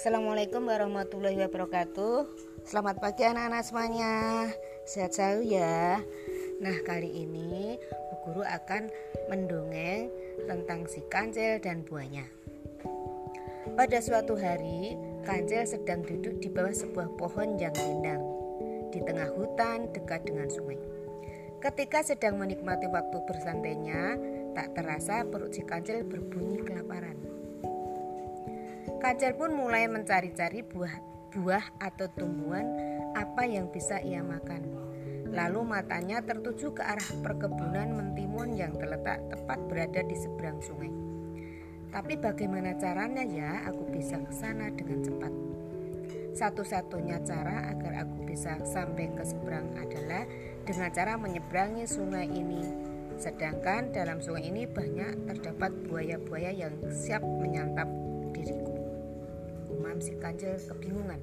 Assalamualaikum warahmatullahi wabarakatuh. Selamat pagi anak-anak semuanya. Sehat selalu ya. Nah kali ini Bu Guru akan mendongeng tentang si kancil dan buahnya. Pada suatu hari Kancil sedang duduk di bawah sebuah pohon yang rindang Di tengah hutan dekat dengan sungai. Ketika sedang menikmati waktu bersantainya Tak terasa perut si kancil berbunyi kelaparan. Kancil pun mulai mencari-cari buah buah atau tumbuhan apa yang bisa ia makan. Lalu matanya tertuju ke arah perkebunan mentimun yang terletak tepat berada di seberang sungai. Tapi bagaimana caranya ya aku bisa ke sana dengan cepat? Satu-satunya cara agar aku bisa sampai ke seberang adalah dengan cara menyeberangi sungai ini Sedangkan dalam sungai ini banyak terdapat buaya-buaya yang siap menyantap. Umam si kancil kebingungan.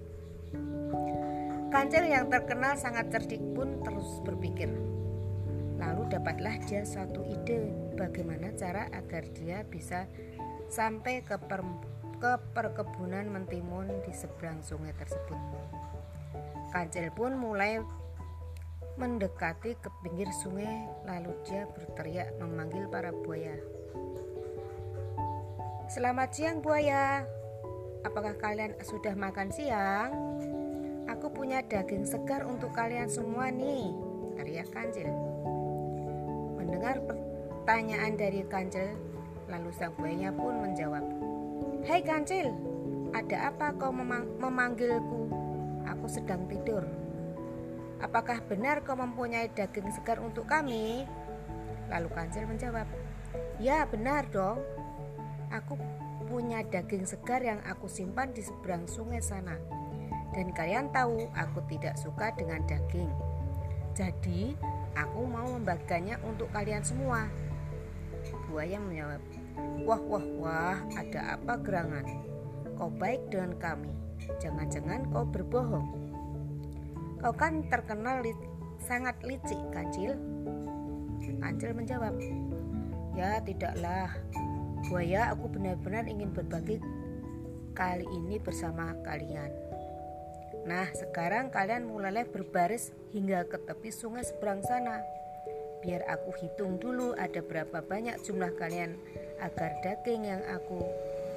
Kancil yang terkenal sangat cerdik pun terus berpikir. Lalu dapatlah dia suatu ide bagaimana cara agar dia bisa sampai ke, per, ke perkebunan mentimun di seberang sungai tersebut. Kancil pun mulai mendekati ke pinggir sungai lalu dia berteriak memanggil para buaya. Selamat siang buaya. Apakah kalian sudah makan siang? Aku punya daging segar untuk kalian semua nih, teriak Kancil. Mendengar pertanyaan dari Kancil, lalu sang pun menjawab, Hei Kancil, ada apa kau memang memanggilku? Aku sedang tidur. Apakah benar kau mempunyai daging segar untuk kami? Lalu kancil menjawab, Ya benar dong. Aku punya daging segar yang aku simpan di seberang sungai sana. Dan kalian tahu aku tidak suka dengan daging. Jadi aku mau membagikannya untuk kalian semua. Buaya menjawab, Wah wah wah ada apa gerangan? Kau baik dengan kami. Jangan-jangan kau berbohong. Kau kan terkenal li sangat licik, Kancil. Kancil menjawab, Ya tidaklah, buaya aku benar-benar ingin berbagi kali ini bersama kalian. Nah sekarang kalian mulailah berbaris hingga ke tepi sungai seberang sana. Biar aku hitung dulu ada berapa banyak jumlah kalian agar daging yang aku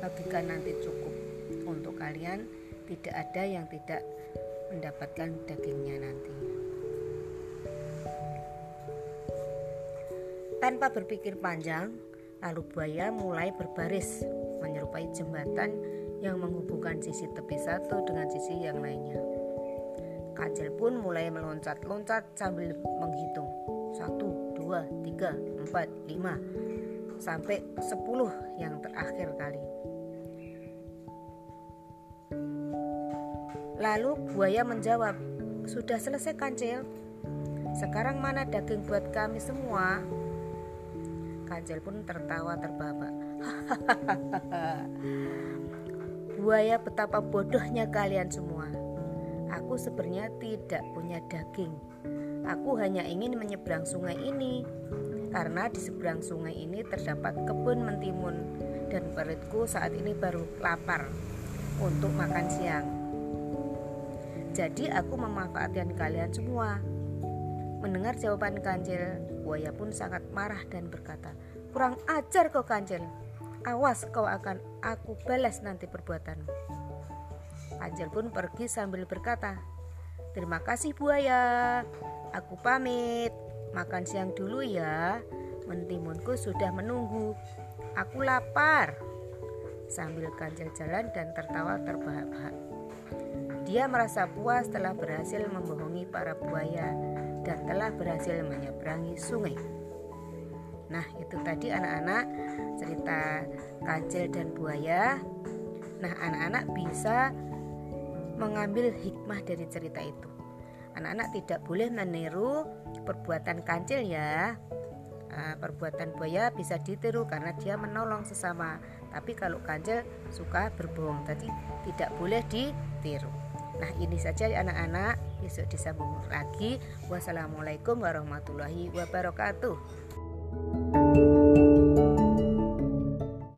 bagikan nanti cukup untuk kalian tidak ada yang tidak mendapatkan dagingnya nanti. Tanpa berpikir panjang, lalu buaya mulai berbaris menyerupai jembatan yang menghubungkan sisi tepi satu dengan sisi yang lainnya. Kancil pun mulai meloncat-loncat sambil menghitung. Satu, dua, tiga, empat, lima, sampai sepuluh yang terakhir kali. Lalu buaya menjawab, "Sudah selesai kancil. Sekarang mana daging buat kami semua?" Kancil pun tertawa terbahak. buaya betapa bodohnya kalian semua. Aku sebenarnya tidak punya daging. Aku hanya ingin menyeberang sungai ini karena di seberang sungai ini terdapat kebun mentimun dan perutku saat ini baru lapar untuk makan siang. Jadi aku memanfaatkan kalian semua. Mendengar jawaban Kancil, buaya pun sangat marah dan berkata, Kurang ajar kau Kancil, awas kau akan aku balas nanti perbuatanmu. Kancil pun pergi sambil berkata, Terima kasih buaya, aku pamit, makan siang dulu ya, mentimunku sudah menunggu, aku lapar. Sambil Kancil jalan dan tertawa terbahak-bahak. Dia merasa puas telah berhasil membohongi para buaya dan telah berhasil menyeberangi sungai. Nah, itu tadi anak-anak cerita kancil dan buaya. Nah, anak-anak bisa mengambil hikmah dari cerita itu. Anak-anak tidak boleh meniru perbuatan kancil ya. Nah, perbuatan buaya bisa ditiru karena dia menolong sesama. Tapi kalau kancil suka berbohong, tadi tidak boleh ditiru. Nah ini saja anak-anak. Besok disambung lagi. Wassalamualaikum warahmatullahi wabarakatuh